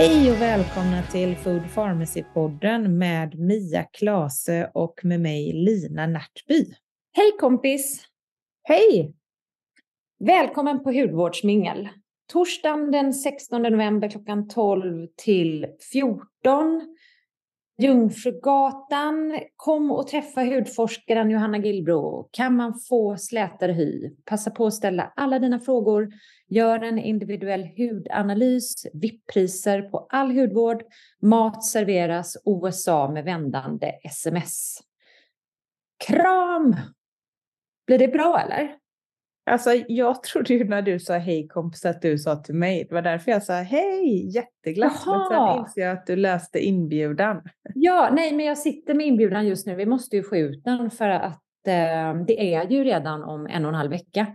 Hej och välkomna till Food Pharmacy-podden med Mia Klase och med mig Lina Närtby. Hej kompis! Hej! Välkommen på hudvårdsmingel. Torsdagen den 16 november klockan 12 till 14. Jungfrugatan. Kom och träffa hudforskaren Johanna Gillbro. Kan man få slätare hy? Passa på att ställa alla dina frågor. Gör en individuell hudanalys. VIP-priser på all hudvård. Mat serveras OSA med vändande sms. Kram! Blir det bra eller? Alltså, jag trodde ju när du sa hej kompis att du sa till mig. Det var därför jag sa hej, jätteglatt. Men sen inser jag att du läste inbjudan. Ja, nej, men jag sitter med inbjudan just nu. Vi måste ju få ut den för att eh, det är ju redan om en och en halv vecka.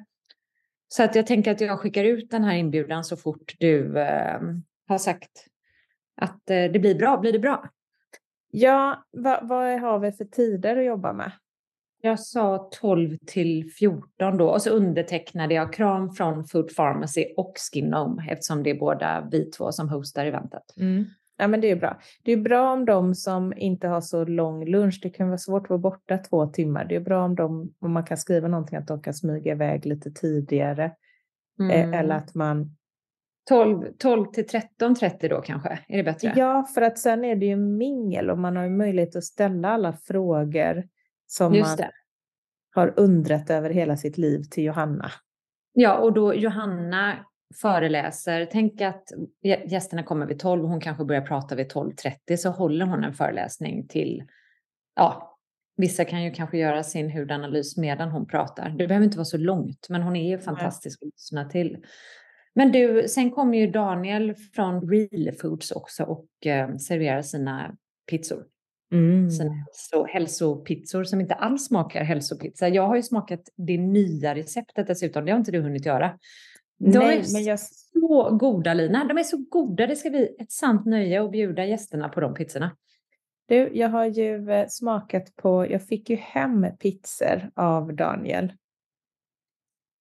Så att jag tänker att jag skickar ut den här inbjudan så fort du eh, har sagt att eh, det blir bra. Blir det bra? Ja, vad, vad har vi för tider att jobba med? Jag sa 12 till 14 då och så undertecknade jag kram från Food Pharmacy och Skinome eftersom det är båda vi två som hostar eventet. Mm. Ja, men det är bra. Det är bra om de som inte har så lång lunch. Det kan vara svårt att vara borta två timmar. Det är bra om, de, om man kan skriva någonting att de kan smyga iväg lite tidigare. Eh, mm. eller att man 12, 12 till 13.30 då kanske? Är det bättre? Ja, för att sen är det ju mingel och man har ju möjlighet att ställa alla frågor som Just man har undrat över hela sitt liv till Johanna. Ja, och då Johanna föreläser. Tänk att gästerna kommer vid 12 och hon kanske börjar prata vid 12.30 så håller hon en föreläsning till, ja, vissa kan ju kanske göra sin hudanalys medan hon pratar. Det behöver inte vara så långt, men hon är ju fantastisk att lyssna till. Men du, sen kommer ju Daniel från Real Foods också och eh, serverar sina pizzor. Mm. Hälso, hälsopizzor som inte alls smakar hälsopizza. Jag har ju smakat det nya receptet dessutom. Det har inte du hunnit göra. De Nej, är men jag... så goda Lina. De är så goda. Det ska bli ett sant nöje att bjuda gästerna på de pizzorna. Du, jag har ju eh, smakat på, jag fick ju hem pizzor av Daniel.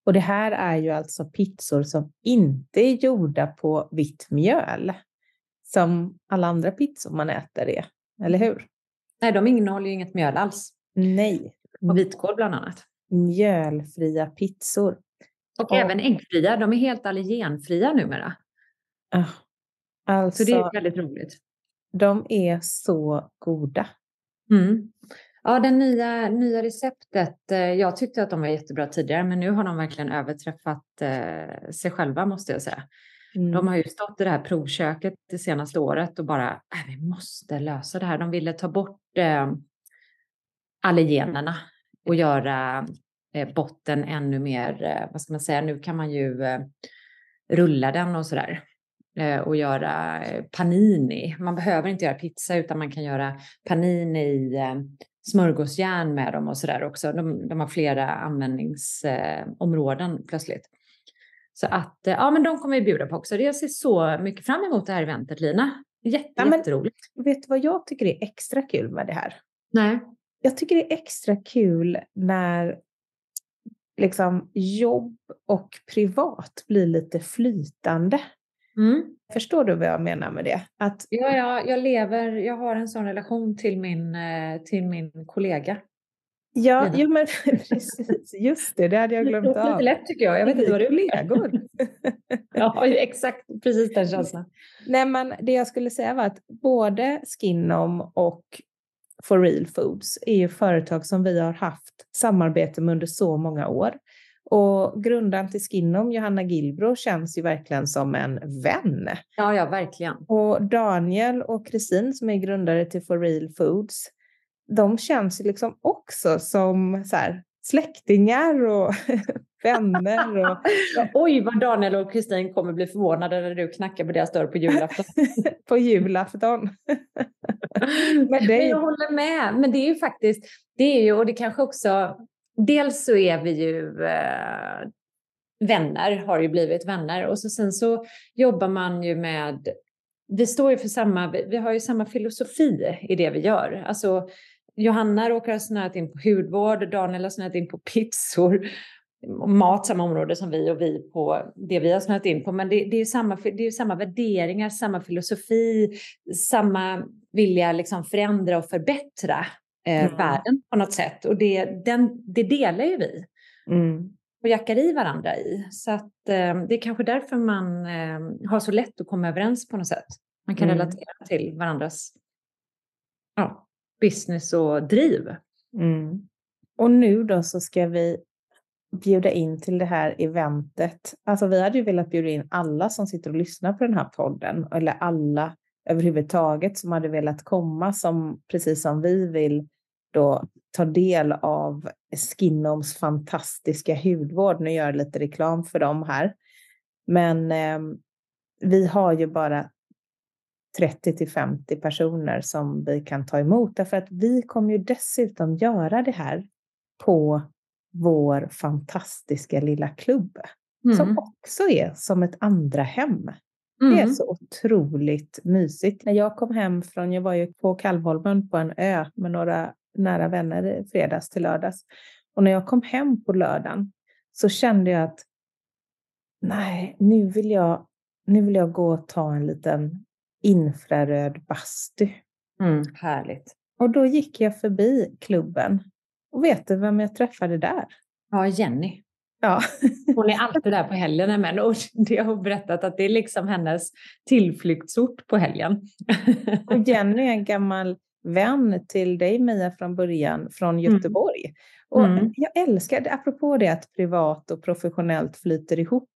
Och det här är ju alltså pizzor som inte är gjorda på vitt mjöl. Som alla andra pizzor man äter är, eller hur? Nej, de innehåller ju inget mjöl alls. Nej. Vitkål bland annat. Mjölfria pizzor. Och, och även äggfria. De är helt allergenfria numera. Uh, alltså, så det är väldigt roligt. De är så goda. Mm. Ja, det nya, nya receptet. Eh, jag tyckte att de var jättebra tidigare, men nu har de verkligen överträffat eh, sig själva måste jag säga. Mm. De har ju stått i det här provköket det senaste året och bara, äh, vi måste lösa det här. De ville ta bort eh, allergenerna och göra eh, botten ännu mer, eh, vad ska man säga, nu kan man ju eh, rulla den och sådär eh, och göra panini. Man behöver inte göra pizza utan man kan göra panini i smörgåsjärn med dem och sådär också. De, de har flera användningsområden plötsligt. Så att ja, men de kommer vi bjuda på också. Jag ser så mycket fram emot det här eventet Lina. Jätte, ja, men, jätteroligt. Vet du vad jag tycker är extra kul med det här? Nej. Jag tycker det är extra kul när liksom jobb och privat blir lite flytande. Mm. Förstår du vad jag menar med det? Att... Ja, ja, jag lever, jag har en sån relation till min, till min kollega. Ja, ja men precis. Just det, det hade jag glömt av. Lite lätt tycker jag. Jag vet inte vad du kollegor. ja, exakt. Precis den känslan. Nej, men det jag skulle säga var att både Skinom och For Real Foods är ju företag som vi har haft samarbete med under så många år. Och grundaren till Skinom, Johanna Gilbro, känns ju verkligen som en vän. Ja, ja, verkligen. Och Daniel och Kristin som är grundare till For Real Foods, de känns ju liksom också som så här, släktingar och vänner. Och... Oj, vad Daniel och Kristin kommer bli förvånade när du knackar på deras dörr på julafton. på julafton. Men, det... Men jag håller med. Men det är ju faktiskt, det är ju, och det kanske också, dels så är vi ju eh, vänner, har ju blivit vänner. Och så sen så jobbar man ju med, vi står ju för samma, vi har ju samma filosofi i det vi gör. Alltså Johanna råkar ha snöat in på hudvård, Daniel har snöat in på pizzor, mat samma område som vi och vi på det vi har snöat in på. Men det, det är samma, det är samma värderingar, samma filosofi, samma vilja liksom förändra och förbättra eh, mm. världen på något sätt. Och det, den, det delar ju vi. Mm. Och jackar i varandra i. Så att, eh, det är kanske därför man eh, har så lätt att komma överens på något sätt. Man kan mm. relatera till varandras ja, business och driv. Mm. Och nu då så ska vi bjuda in till det här eventet. Alltså vi hade ju velat bjuda in alla som sitter och lyssnar på den här podden, eller alla överhuvudtaget som hade velat komma, som precis som vi vill då ta del av Skinoms fantastiska hudvård. Nu gör jag lite reklam för dem här. Men eh, vi har ju bara 30 till 50 personer som vi kan ta emot därför att vi kommer ju dessutom göra det här på vår fantastiska lilla klubb mm. som också är som ett andra hem. Mm. Det är mm. så otroligt mysigt. När jag kom hem från, jag var ju på Kalvholmen på en ö med några nära vänner fredags till lördags. Och när jag kom hem på lördagen så kände jag att nej, nu vill jag, nu vill jag gå och ta en liten infraröd bastu. Mm, härligt. Och då gick jag förbi klubben. Och vet du vem jag träffade där? Ja, Jenny. Ja. Hon är alltid där på helgen men och det har hon berättat att det är liksom hennes tillflyktsort på helgen. Och Jenny är en gammal vän till dig Mia från början från mm. Göteborg. Mm. Och mm. jag älskar, apropå det att privat och professionellt flyter ihop.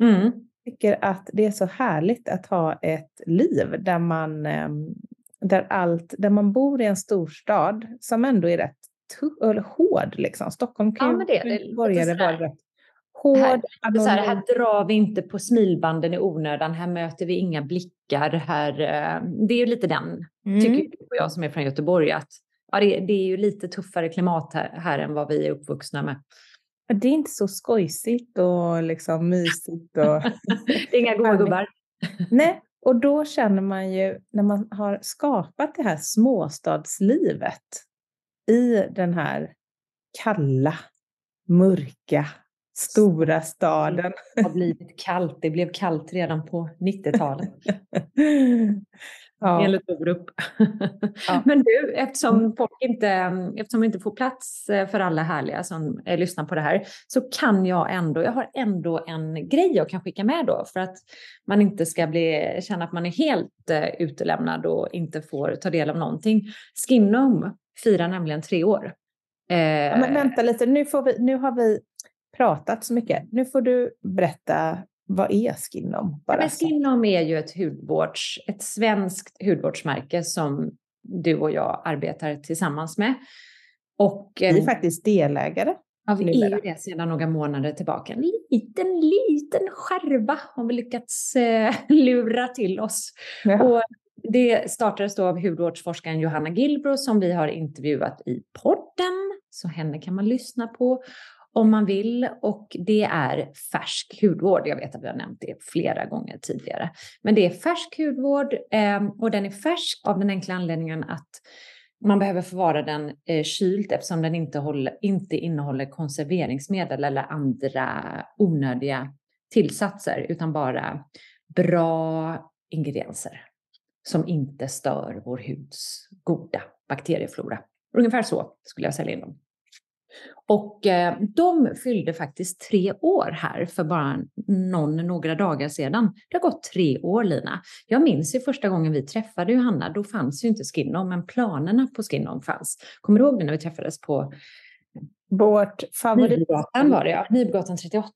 Mm tycker att det är så härligt att ha ett liv där man, ehm, där allt, där man bor i en storstad som ändå är rätt eller hård. Liksom. Stockholm kan ja, ju det, borgare vara rätt hård. Här, så här, här drar vi inte på smilbanden i onödan, här möter vi inga blickar. Här, eh, det är ju lite den, mm. tycker jag som är från Göteborg, att ja, det, det är ju lite tuffare klimat här, här än vad vi är uppvuxna med. Det är inte så skojsigt och liksom mysigt. Och det är inga goda gubbar. Nej, och då känner man ju när man har skapat det här småstadslivet i den här kalla, mörka, stora staden. Det har blivit kallt. Det blev kallt redan på 90-talet. ja. enligt grupp. Ja. Men du, eftersom, mm. folk inte, eftersom vi inte får plats eh, för alla härliga som eh, lyssnar på det här så kan jag ändå, jag har ändå en grej jag kan skicka med då för att man inte ska bli, känna att man är helt uh, utelämnad och inte får ta del av någonting. Skinnum firar nämligen tre år. Eh, ja, men vänta lite, nu, får vi, nu har vi pratat så mycket. Nu får du berätta vad är Skinom? Bara ja, Skinom är ju ett, hudvårds, ett svenskt hudvårdsmärke som du och jag arbetar tillsammans med. Och, vi är eh, faktiskt delägare. Ja, vi är ju det sedan några månader tillbaka. En liten, liten skärva har vi lyckats eh, lura till oss. Ja. Och det startades då av hudvårdsforskaren Johanna Gilbro som vi har intervjuat i podden. Så henne kan man lyssna på om man vill och det är färsk hudvård. Jag vet att vi har nämnt det flera gånger tidigare, men det är färsk hudvård eh, och den är färsk av den enkla anledningen att man behöver förvara den eh, kylt eftersom den inte, håller, inte innehåller konserveringsmedel eller andra onödiga tillsatser utan bara bra ingredienser som inte stör vår huds goda bakterieflora. Ungefär så skulle jag sälja in dem. Och eh, de fyllde faktiskt tre år här för bara någon, några dagar sedan. Det har gått tre år Lina. Jag minns ju första gången vi träffade Johanna, då fanns ju inte Skinnom, men planerna på Skinnom fanns. Kommer du ihåg det när vi träffades på Vårt favorit... Var det ja, Nybygatan 38.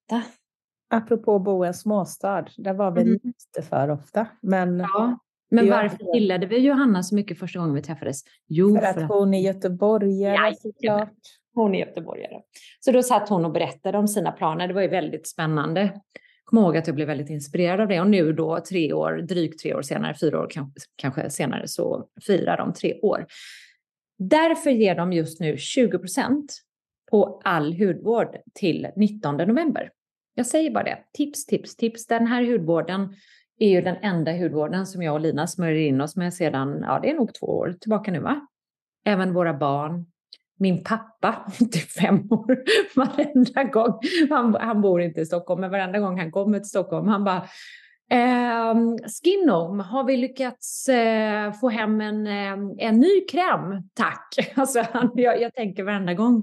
Apropå bo i en småstad, där var vi Mm. lite för ofta. Men Ja. Men varför gillade vi Johanna så mycket första gången vi träffades? Jo, för att hon är göteborgare Jajamän. såklart. Hon är göteborgare. Så då satt hon och berättade om sina planer. Det var ju väldigt spännande. Kom ihåg att jag blev väldigt inspirerad av det. Och nu då tre år, drygt tre år senare, fyra år kanske, kanske senare, så firar de tre år. Därför ger de just nu 20 procent på all hudvård till 19 november. Jag säger bara det. Tips, tips, tips. Den här hudvården är ju den enda hudvården som jag och Lina smörjer in oss med sedan, ja det är nog två år tillbaka nu va? Även våra barn, min pappa, inte fem år, varenda gång. Han, han bor inte i Stockholm, men varenda gång han kommer till Stockholm, han bara ehm, Skinnom, har vi lyckats eh, få hem en, eh, en ny kräm? Tack! Alltså, han, jag, jag tänker varenda gång,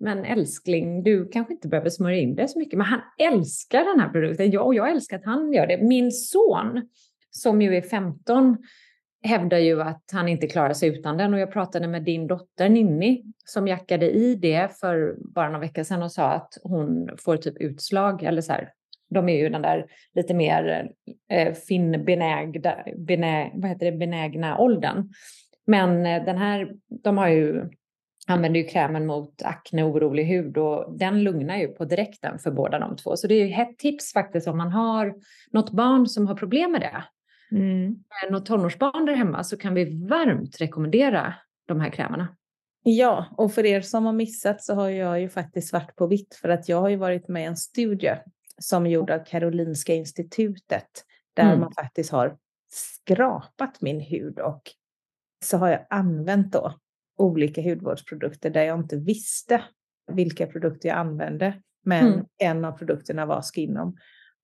men älskling, du kanske inte behöver smörja in dig så mycket, men han älskar den här produkten. Jag, och jag älskar att han gör det. Min son, som ju är 15, hävdar ju att han inte klarar sig utan den. Och jag pratade med din dotter Ninni som jackade i det för bara några veckor sedan och sa att hon får typ utslag eller så här. De är ju den där lite mer eh, finnbenägda, benä, vad heter det, benägna åldern. Men eh, den här, de har ju, använder ju krämen mot akne och orolig hud och den lugnar ju på direkten för båda de två. Så det är ju ett tips faktiskt om man har något barn som har problem med det Mm. något tonårsbarn där hemma så kan vi varmt rekommendera de här krämerna. Ja, och för er som har missat så har jag ju faktiskt svart på vitt för att jag har ju varit med i en studie som är gjord av Karolinska institutet där Mm. man faktiskt har skrapat min hud och så har jag använt då olika hudvårdsprodukter där jag inte visste vilka produkter jag använde. Men Mm. en av produkterna var Skinom.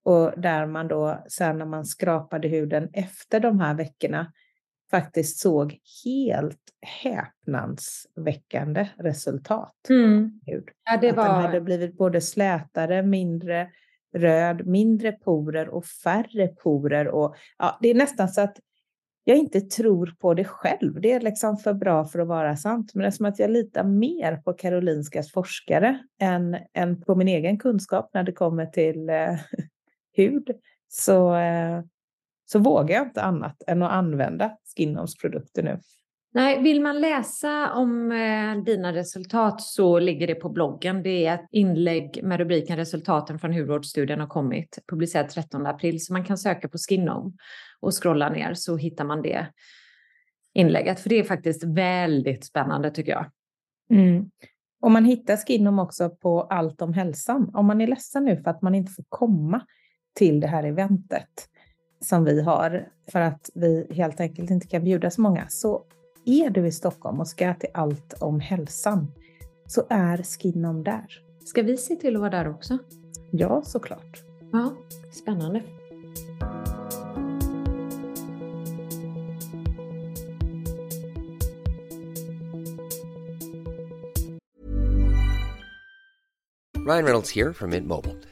Och där man då sen när man skrapade huden efter de här veckorna faktiskt såg helt häpnadsväckande resultat. Hud. Ja, det att den hade blivit både slätare, mindre röd, mindre porer och färre porer. Och, ja, det är nästan så att jag inte tror på det själv. Det är liksom för bra för att vara sant. Men det är som att jag litar mer på Karolinskas forskare än, än på min egen kunskap när det kommer till eh, hud. Så, eh, så vågar jag inte annat än att använda Skinnoms produkter nu. Nej, vill man läsa om eh, dina resultat så ligger det på bloggen. Det är ett inlägg med rubriken Resultaten från hudvårdsstudien har kommit, publicerat 13 april. Så man kan söka på Skinnom och scrolla ner så hittar man det inlägget. För det är faktiskt väldigt spännande tycker jag. Mm. Och man hittar Skinnom också på Allt om hälsan. Om man är ledsen nu för att man inte får komma till det här eventet som vi har för att vi helt enkelt inte kan bjuda så många. Så är du i Stockholm och ska till Allt om hälsan så är Skinnom där. Ska vi se till att vara där också? Ja, såklart. Ja, spännande. Ryan Reynolds here from Mint Mobile.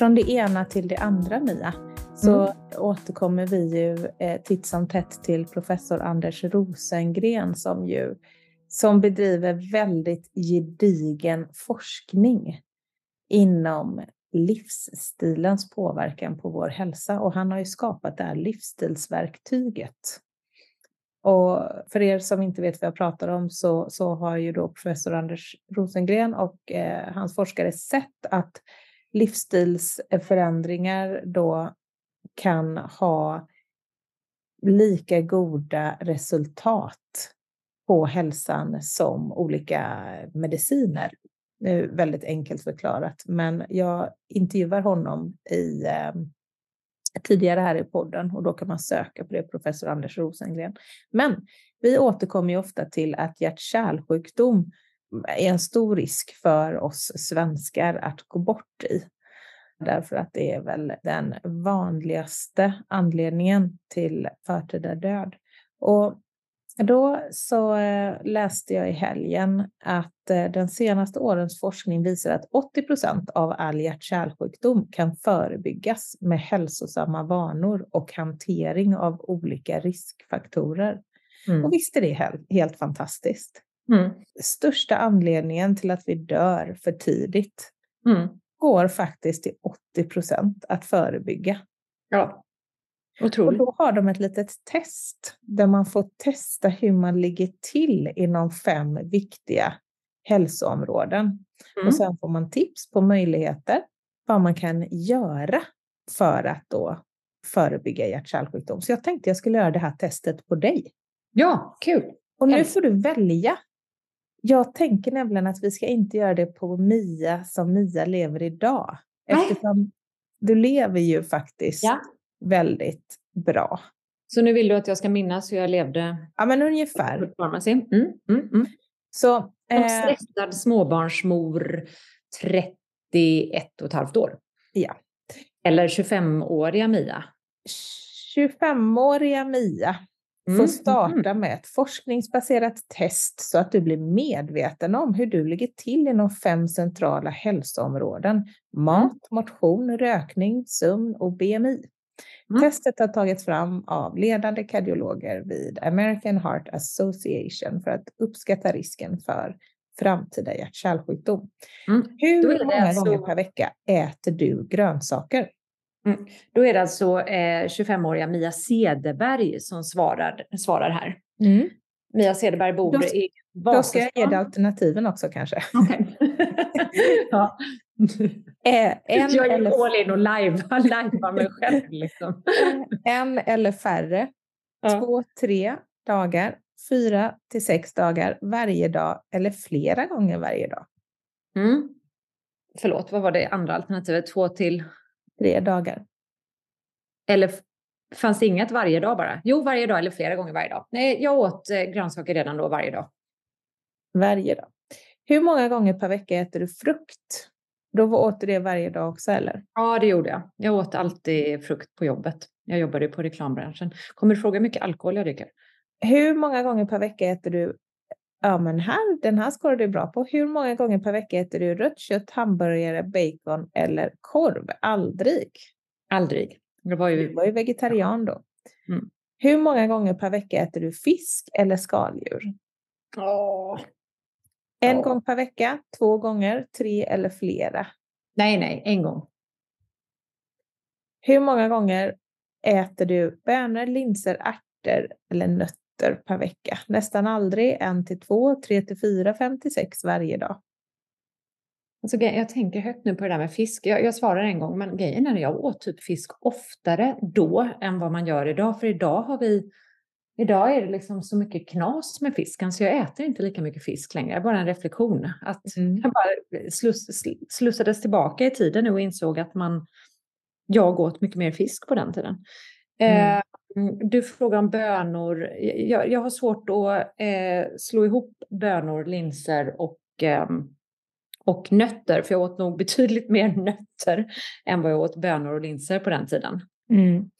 från det ena till det andra, Mia, så Mm. återkommer vi ju eh, titt som tätt till professor Anders Rosengren som ju som bedriver väldigt gedigen forskning inom livsstilens påverkan på vår hälsa. Och han har ju skapat det här livsstilsverktyget. Och för er som inte vet vad jag pratar om så, så har ju då professor Anders Rosengren och eh, hans forskare sett att livsstilsförändringar då kan ha lika goda resultat på hälsan som olika mediciner. Nu väldigt enkelt förklarat, men jag intervjuar honom i eh, tidigare här i podden och då kan man söka på det, professor Anders Rosengren. Men vi återkommer ju ofta till att hjärt-kärlsjukdom är en stor risk för oss svenskar att gå bort i. Därför att det är väl den vanligaste anledningen till förtida död. Och då så eh, läste jag i helgen att eh, den senaste årens forskning visar att 80 procent av all hjärt-kärlsjukdom kan förebyggas med hälsosamma vanor och hantering av olika riskfaktorer. Mm. Och visst är det helt, helt fantastiskt. Mm. Största anledningen till att vi dör för tidigt Mm. går faktiskt till 80 procent att förebygga. Ja. Och Otroligt. då har de ett litet test där man får testa hur man ligger till inom fem viktiga hälsoområden. Mm. Och sen får man tips på möjligheter vad man kan göra för att då förebygga hjärt-kärlsjukdom. Så jag tänkte jag skulle göra det här testet på dig. Ja, kul. Och nu får du välja. Jag tänker nämligen att vi ska inte göra det på Mia som Mia lever idag. Nej. Eftersom du lever ju faktiskt Ja. väldigt bra. Så nu vill du att jag ska minnas hur jag levde Ja, men ungefär. Mm. Mm. Mm. Så, En eh, stressad småbarnsmor, 31 och ett halvt år. ja. Eller 25-åriga Mia. 25-åriga Mia får Mm, starta mm, med ett forskningsbaserat test så att du blir medveten om hur du ligger till inom fem centrala hälsoområden. Mat, motion, rökning, sömn och BMI. Mm. Testet har tagits fram av ledande kardiologer vid American Heart Association för att uppskatta risken för framtida hjärt-kärlsjukdom. Mm. Hur många alltså- gånger per vecka äter du grönsaker? Då är det alltså eh, 25-åriga Mia Cederberg som svarar, svarar här. Mia Cederberg bor Då- i Då ska jag ge dig Vasastan. alternativen också kanske. Okej. ja. Eh, En, jag är eller, all in och live, livear mig själv. Liksom. en eller färre, Ja. två, tre dagar, fyra till sex dagar varje dag eller flera gånger varje dag. Mm. Förlåt, vad var det andra alternativet? Två till? Tre dagar. Eller fanns det inget varje dag bara? Jo, varje dag eller flera gånger varje dag. Nej, jag åt eh, grönsaker redan då varje dag. Varje dag. Hur många gånger per vecka äter du frukt? Då åt du det varje dag också eller? Ja, det gjorde jag. Jag åt alltid frukt på jobbet. Jag jobbade på reklambranschen. Kommer du fråga hur mycket alkohol jag dricker? Hur många gånger per vecka äter du Ja, men här, den här skårar du bra på. Hur många gånger per vecka äter du rött kött, hamburgare, bacon eller korv? Aldrig. Aldrig. Det var Du ju... var ju vegetarian då. Mm. Hur många gånger per vecka äter du fisk eller skaldjur? Åh. En Ja. gång per vecka, två gånger, tre eller flera. Nej, nej, en gång. Hur många gånger äter du bönor, linser, ärtor eller nötter per vecka? Nästan aldrig, en till två, tre till fyra, fem till sex varje dag. Alltså, jag tänker högt nu på det där med fisk. Jag, jag svarar en gång, men grejen är att jag åt typ fisk oftare då än vad man gör idag. För idag har vi... Idag är det liksom så mycket knas med fisken så jag äter inte lika mycket fisk längre. Bara en reflektion. Att Mm. jag bara sluss, sl- slussades tillbaka i tiden nu och insåg att man... Jag åt mycket mer fisk på den tiden. Mm. Eh, du frågar om bönor. Jag, jag har svårt att eh, slå ihop bönor, linser och, ehm, och nötter. För jag åt nog betydligt mer nötter än vad jag åt bönor och linser på den tiden. Mm.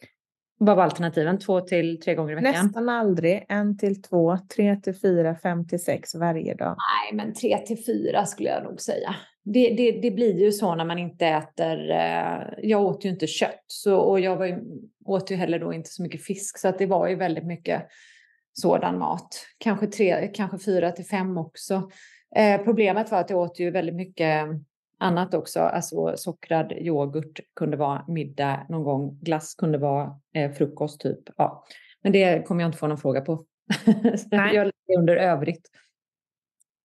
Vad var alternativen? Två till tre gånger i veckan? Nästan aldrig. En till två, tre till fyra, fem till sex varje dag. Nej, men tre till fyra skulle jag nog säga. Det, det, det blir ju så när man inte äter. Eh, jag åt ju inte kött så, och jag var ju, åt ju heller då inte så mycket fisk så att det var ju väldigt mycket sådan mat. Kanske tre, kanske fyra till fem också. Eh, problemet var att jag åt ju väldigt mycket annat också. Alltså sockrad yoghurt kunde vara middag någon gång. Glass kunde vara eh, frukost typ. Ja. Men det kommer jag inte få någon fråga på. Nej. jag lägger under övrigt.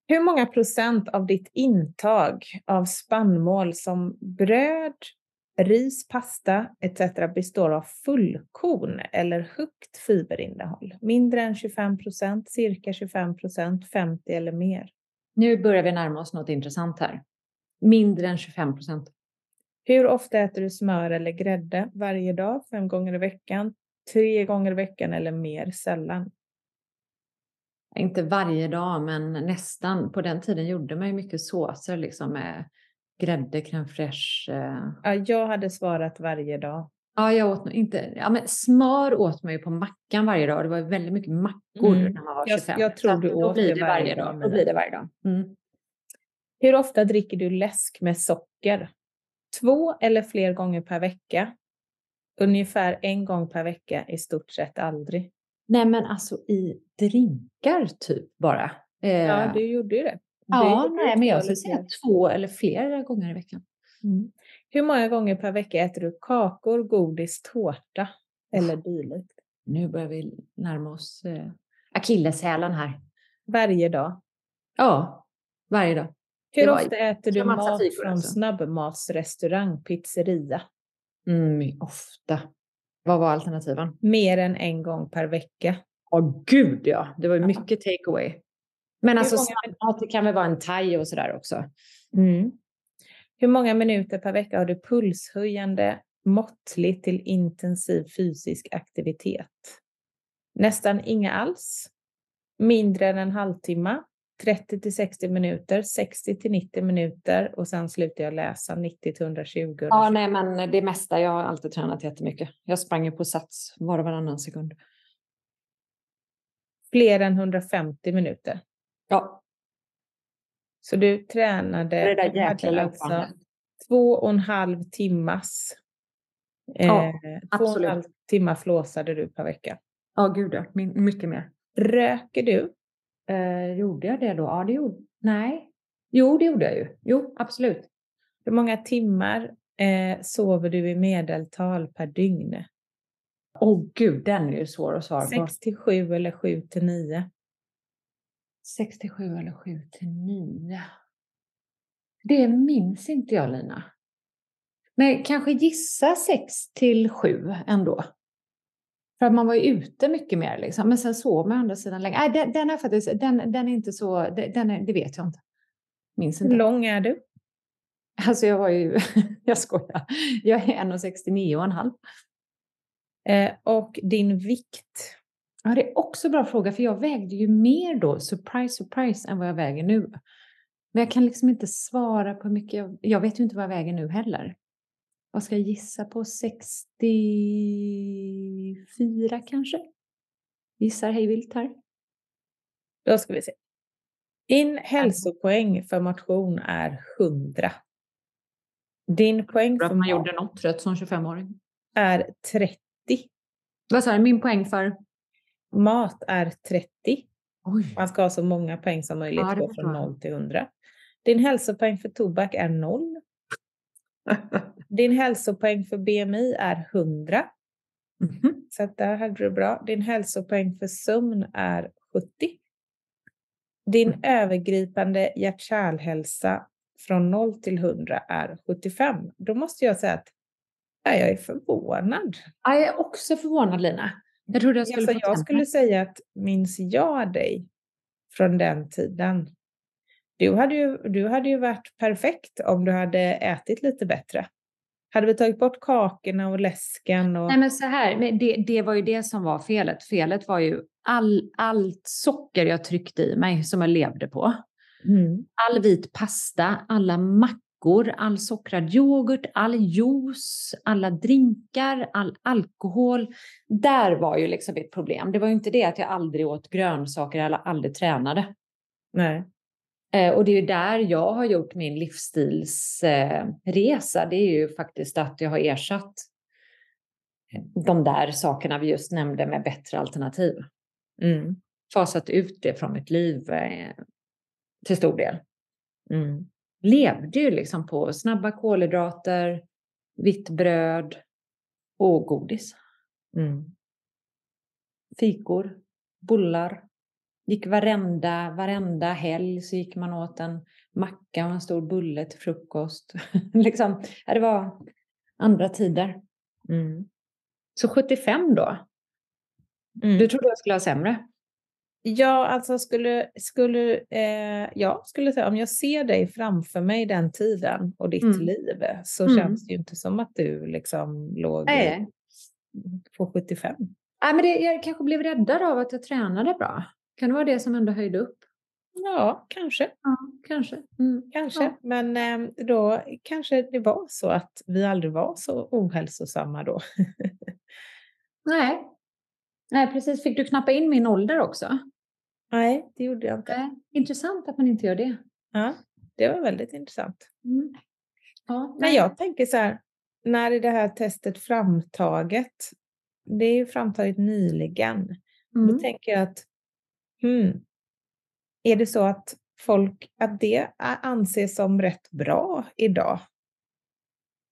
Hur många procent av ditt intag av spannmål som bröd, ris, pasta etc. består av fullkorn eller högt fiberinnehåll? Mindre än 25 procent, cirka 25 procent, 50 eller mer? Nu börjar vi närma oss något intressant här. Mindre än 25 procent. Hur ofta äter du smör eller grädde? Varje dag, fem gånger i veckan, tre gånger i veckan eller mer sällan? Inte varje dag, men nästan. På den tiden gjorde man ju mycket såser liksom med grädde, crème fraîche. eh. Ja, jag hade svarat varje dag. Ja, jag åt inte. Ja, men smör åt man ju på mackan varje dag. Det var väldigt mycket mackor Mm. när man var Jag- 25. jag tror Så att du åt det varje dag dag. Då blir det varje dag. Mm. Hur ofta dricker du läsk med socker? Två eller fler gånger per vecka? Ungefär en gång per vecka, i stort sett aldrig. Nej, men alltså i drinkar typ bara. Eh, Ja, du gjorde ju det. ja, du nej, men jag skulle säga två eller flera gånger i veckan. Mm. Hur många gånger per vecka äter du kakor, godis, tårta eller dylikt? Nu börjar vi närma oss eh, akilleshälen här. Varje dag. Ja, varje dag. Hur var ofta äter du mat från alltså. snabbmatsrestaurang, pizzeria? Mm, ofta. Vad var alternativen? Mer än en gång per vecka. Åh gud ja, det var ju Ja. mycket takeaway. Men alltså snabbmat, det kan väl vara en thai och sådär också. Mm. Hur många minuter per vecka har du pulshöjande, måttlig till intensiv fysisk aktivitet? Nästan inga alls. Mindre än en halvtimme. 30 till 60 minuter, 60 till 90 minuter och sen slutar jag läsa 90 till 120. Ja, nej, men det mesta. Jag har alltid tränat jättemycket. Jag sprang ju på sats var och varannan sekund. Fler än 150 minuter. Ja, Så du tränade det där jäkla alltså två och en halv timmas. Ja, eh, två och en halv timme flåsade du per vecka. Ja, gud ja. Mycket mer. Röker du? Eh, gjorde jag det då? Ja, det gjorde... Nej. Jo, det gjorde jag ju. Jo, absolut. Hur många timmar eh, sover du i medeltal per dygn? Åh gud, den är ju svår att svara på. 6 till 7 eller 7 till 9? 67 eller 7 till 9. Det minns inte jag, Lina. Men kanske gissa 6 till 7 ändå. För att man var ju ute mycket mer liksom. Men sen sov man å andra sidan länge. Nej, den, den är faktiskt, den, den är inte så, den, är, det vet jag inte. Minns Hur inte. lång är du? Alltså jag var ju, jag skojar. Jag är 1,69 och en halv. Eh, och din vikt? Ja, det är också en bra fråga, för jag vägde ju mer då, surprise, surprise, än vad jag väger nu. Men jag kan liksom inte svara på hur mycket jag... Jag vet ju inte vad jag väger nu heller. Vad ska jag gissa på? 64 kanske? Gissar hejvilt här. Då ska vi se. Din hälsopoäng för motion är 100. Din poäng för att man gjorde något rätt som 25-åring. är 30. Vad sa du? Min poäng för? Mat är 30. Oj. Man ska ha så många poäng som möjligt, Ja, gå från jag. 0 till 100. Din hälsopoäng för tobak är 0. Din hälsopoäng för BMI är 100. Mhm. Så att där hade du bra. Din hälsopoäng för sömn är 70. Din Mm. övergripande hjärt-kärlhälsa från 0 till 100 är 75. Då måste jag säga att ja, jag är förvånad. Ja, jag är också förvånad, Lina. Jag trodde jag skulle Alltså, jag skulle säga att minns jag dig från den tiden? Du hade, ju, du hade ju varit perfekt om du hade ätit lite bättre. Hade vi tagit bort kakorna och läsken och... Nej men så här, men det, det var ju det som var felet. Felet var ju all, allt socker jag tryckte i mig som jag levde på. Mm. All vit pasta, alla mackor all sockrad yoghurt, all juice, alla drinkar, all alkohol. Där var ju liksom ett problem. Det var ju inte det att jag aldrig åt grönsaker eller aldrig tränade. Nej. Eh, och det är ju där jag har gjort min livsstilsresa. Det är ju faktiskt att jag har ersatt de där sakerna vi just nämnde med bättre alternativ. Mm. Fasat ut det från mitt liv eh, till stor del. Mm. Levde ju liksom på snabba kolhydrater, vitt bröd och godis. Mm. Fikor, bullar. Gick varenda, varenda helg så gick man åt en macka och en stor bulle till frukost. liksom, det var andra tider. Mm. Så 75 då? Mm. Du trodde jag skulle ha sämre? Ja, alltså skulle, skulle eh, jag skulle säga om jag ser dig framför mig den tiden och ditt Mm. liv så Mm. känns det ju inte som att du liksom låg Nej. på 75. Nej, men det, jag kanske blev räddad av att jag tränade bra. Kan det vara det som ändå höjde upp? Ja, kanske. Ja, kanske. Mm. Kanske, Ja. men eh, då kanske det var så att vi aldrig var så ohälsosamma då. Nej. Nej, precis. Fick du knappa in min ålder också? Nej, det gjorde jag inte. Nej. Intressant att man inte gör det. Ja, det var väldigt intressant. Mm. Ja, Men jag tänker så här, när är det här testet framtaget? Det är ju framtaget nyligen. Mm. Då tänker jag att, hmm, är det så att folk, att det anses som rätt bra idag?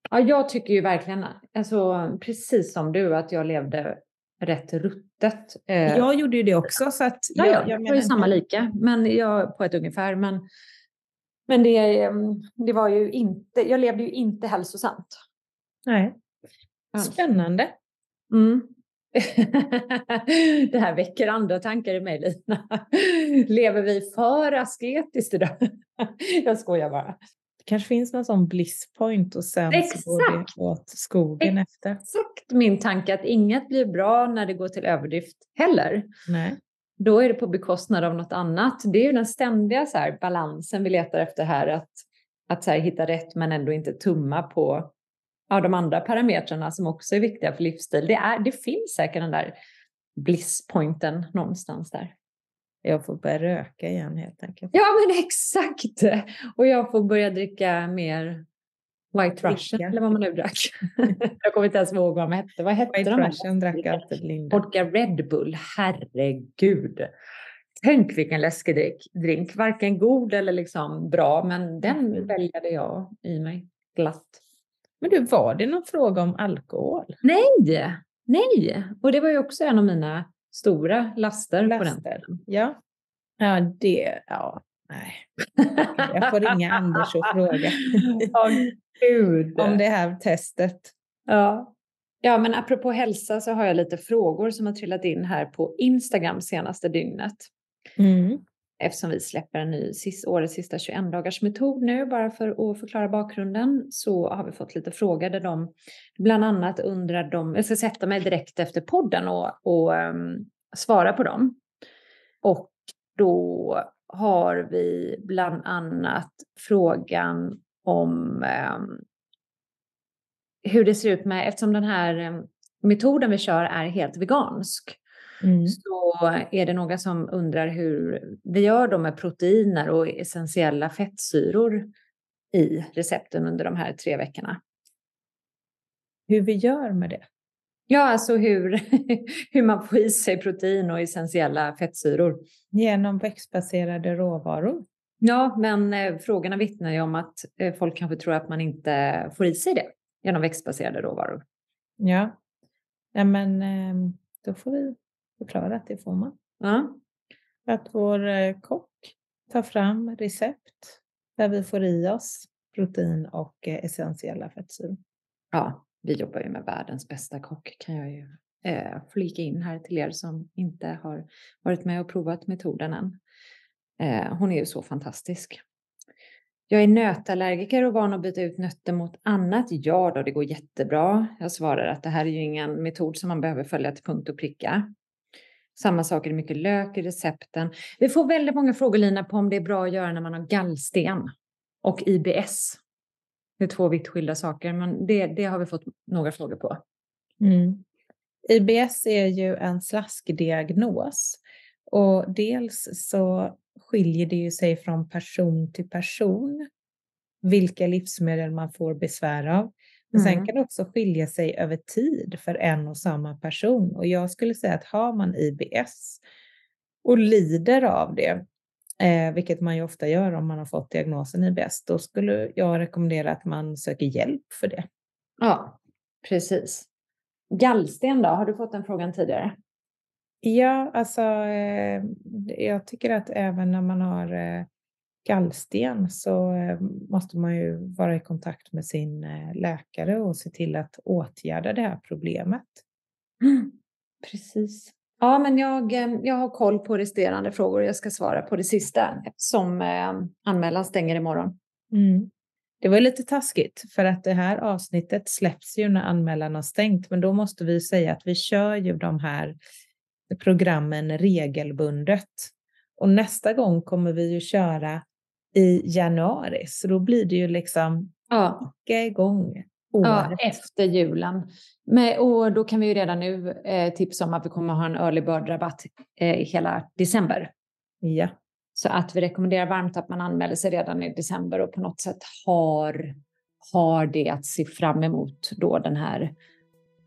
Ja, jag tycker ju verkligen, alltså, precis som du, att jag levde rätt ruttet. Eh, Jag gjorde ju det också, så att Ja, jag, ja, jag var ju samma lika, men jag, på ett ungefär. Men, men det, ehm, det var ju inte, jag levde ju inte hälsosamt. Nej. Spännande. Mm. det här väcker andra tankar i mig, Lina. Lever vi för asketiskt idag? jag skojar bara. Det kanske finns någon sån bliss point och sen så går det Exakt. åt skogen efter. Exakt min tanke att inget blir bra när det går till överdrift heller. Nej. Då är det på bekostnad av något annat. Det är ju den ständiga så här, balansen vi letar efter här. Att, att så här, hitta rätt men ändå inte tumma på ja, de andra parametrarna som också är viktiga för livsstil. Det, är, det finns säkert den där blisspointen någonstans där. Jag får börja röka igen helt enkelt. Ja men exakt! Och jag får börja dricka mer White Russian eller vad man nu drack. jag kommer inte ens ihåg vad de hette. Vad hette White de? Russian drack alltid Linda. Vodka Red Bull, herregud. Tänk vilken läskig drink. drink. Varken god eller liksom bra, men den väljade jag i mig glatt. Men du, var det någon fråga om alkohol? Nej, nej. Och det var ju också en av mina stora laster, på den Laster. tiden. Ja. Ja, det, ja, nej. Jag får ringa Anders och fråga gud. om det här testet. Ja. ja, men apropå hälsa så har jag lite frågor som har trillat in här på Instagram senaste dygnet. Mm. Eftersom vi släpper en ny årets sista 21 dagars metod nu, bara för att förklara bakgrunden, så har vi fått lite frågor där de bland annat undrar de, jag ska sätta mig direkt efter podden och, och um, svara på dem. Och då har vi bland annat frågan om um, hur det ser ut med, eftersom den här um, metoden vi kör är helt vegansk, Mm. så är det några som undrar hur vi gör då med proteiner och essentiella fettsyror i recepten under de här tre veckorna. Hur vi gör med det. Ja, alltså hur, hur man får i sig protein och essentiella fettsyror. Genom växtbaserade råvaror. Ja, men eh, frågorna vittnar ju om att eh, folk kanske tror att man inte får i sig det genom växtbaserade råvaror. Ja. Nej, men ehm, då får vi förklara att det får man. Ja, Att vår eh, kock tar fram recept där vi får i oss protein och eh, essentiella fettsyror. ja vi jobbar ju med världens bästa kock kan jag ju eh, flika in här till er som inte har varit med och provat metoden än. Eh, hon är ju så fantastisk. Jag är nötallergiker och van att byta ut nötter mot annat. Ja då, det går jättebra. Jag svarar att det här är ju ingen metod som man behöver följa till punkt och pricka. Samma sak är det mycket lök i recepten. Vi får väldigt många frågor Lina på om det är bra att göra när man har gallsten och IBS. Det är två vitt skilda saker, men det, det har vi fått några frågor på. Mm. IBS är ju en slaskdiagnos och dels så skiljer det ju sig från person till person vilka livsmedel man får besvär av. Men mm. sen kan det också skilja sig över tid för en och samma person. Och jag skulle säga att har man IBS och lider av det, eh, vilket man ju ofta gör om man har fått diagnosen IBS, då skulle jag rekommendera att man söker hjälp för det. Ja, precis. Gallsten då, har du fått den frågan tidigare? Ja, alltså eh, jag tycker att även när man har eh, gallsten så eh, måste man ju vara i kontakt med sin eh, läkare och se till att åtgärda det här problemet. Mm, precis. Ja, men jag, eh, jag har koll på resterande frågor. Jag ska svara på det sista som anmälan stänger imorgon. Mm. Det var lite taskigt för att det här avsnittet släpps ju när anmälan har stängt, men då måste vi säga att vi kör ju de här programmen regelbundet. Och nästa gång kommer vi ju köra i januari, så då blir det ju liksom ja. igång. Ja, efter julen. Men, och då kan vi ju redan nu eh, tipsa om att vi kommer ha en early bird-rabatt eh, hela december. Ja. Så att vi rekommenderar varmt att man anmäler sig redan i december och på något sätt har, har det att se fram emot då den här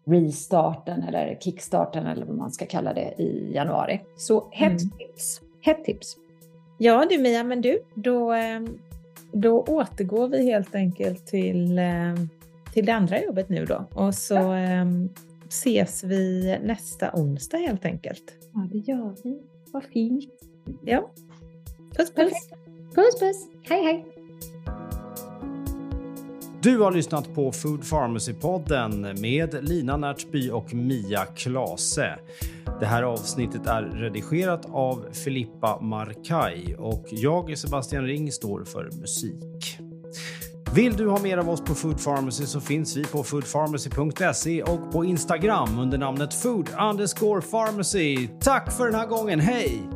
restarten eller kickstarten eller vad man ska kalla det i januari. Så hett mm. tips. Hett tips. Ja du Mia, men du, då, ehm, då återgår vi helt enkelt till, ehm, till det andra jobbet nu då. Och så ja. Ehm, ses vi nästa onsdag helt enkelt. Ja, det gör vi. Vad fint. Ja. Puss puss. Puss puss. Hej hej. Du har lyssnat på Food Pharmacy-podden med Lina Närtby och Mia Klase. Det här avsnittet är redigerat av Filippa Markaj och jag, Sebastian Ring, står för musik. Vill du ha mer av oss på Food Pharmacy så finns vi på foodpharmacy.se och på Instagram under namnet food underscore pharmacy. Tack för den här gången, hej!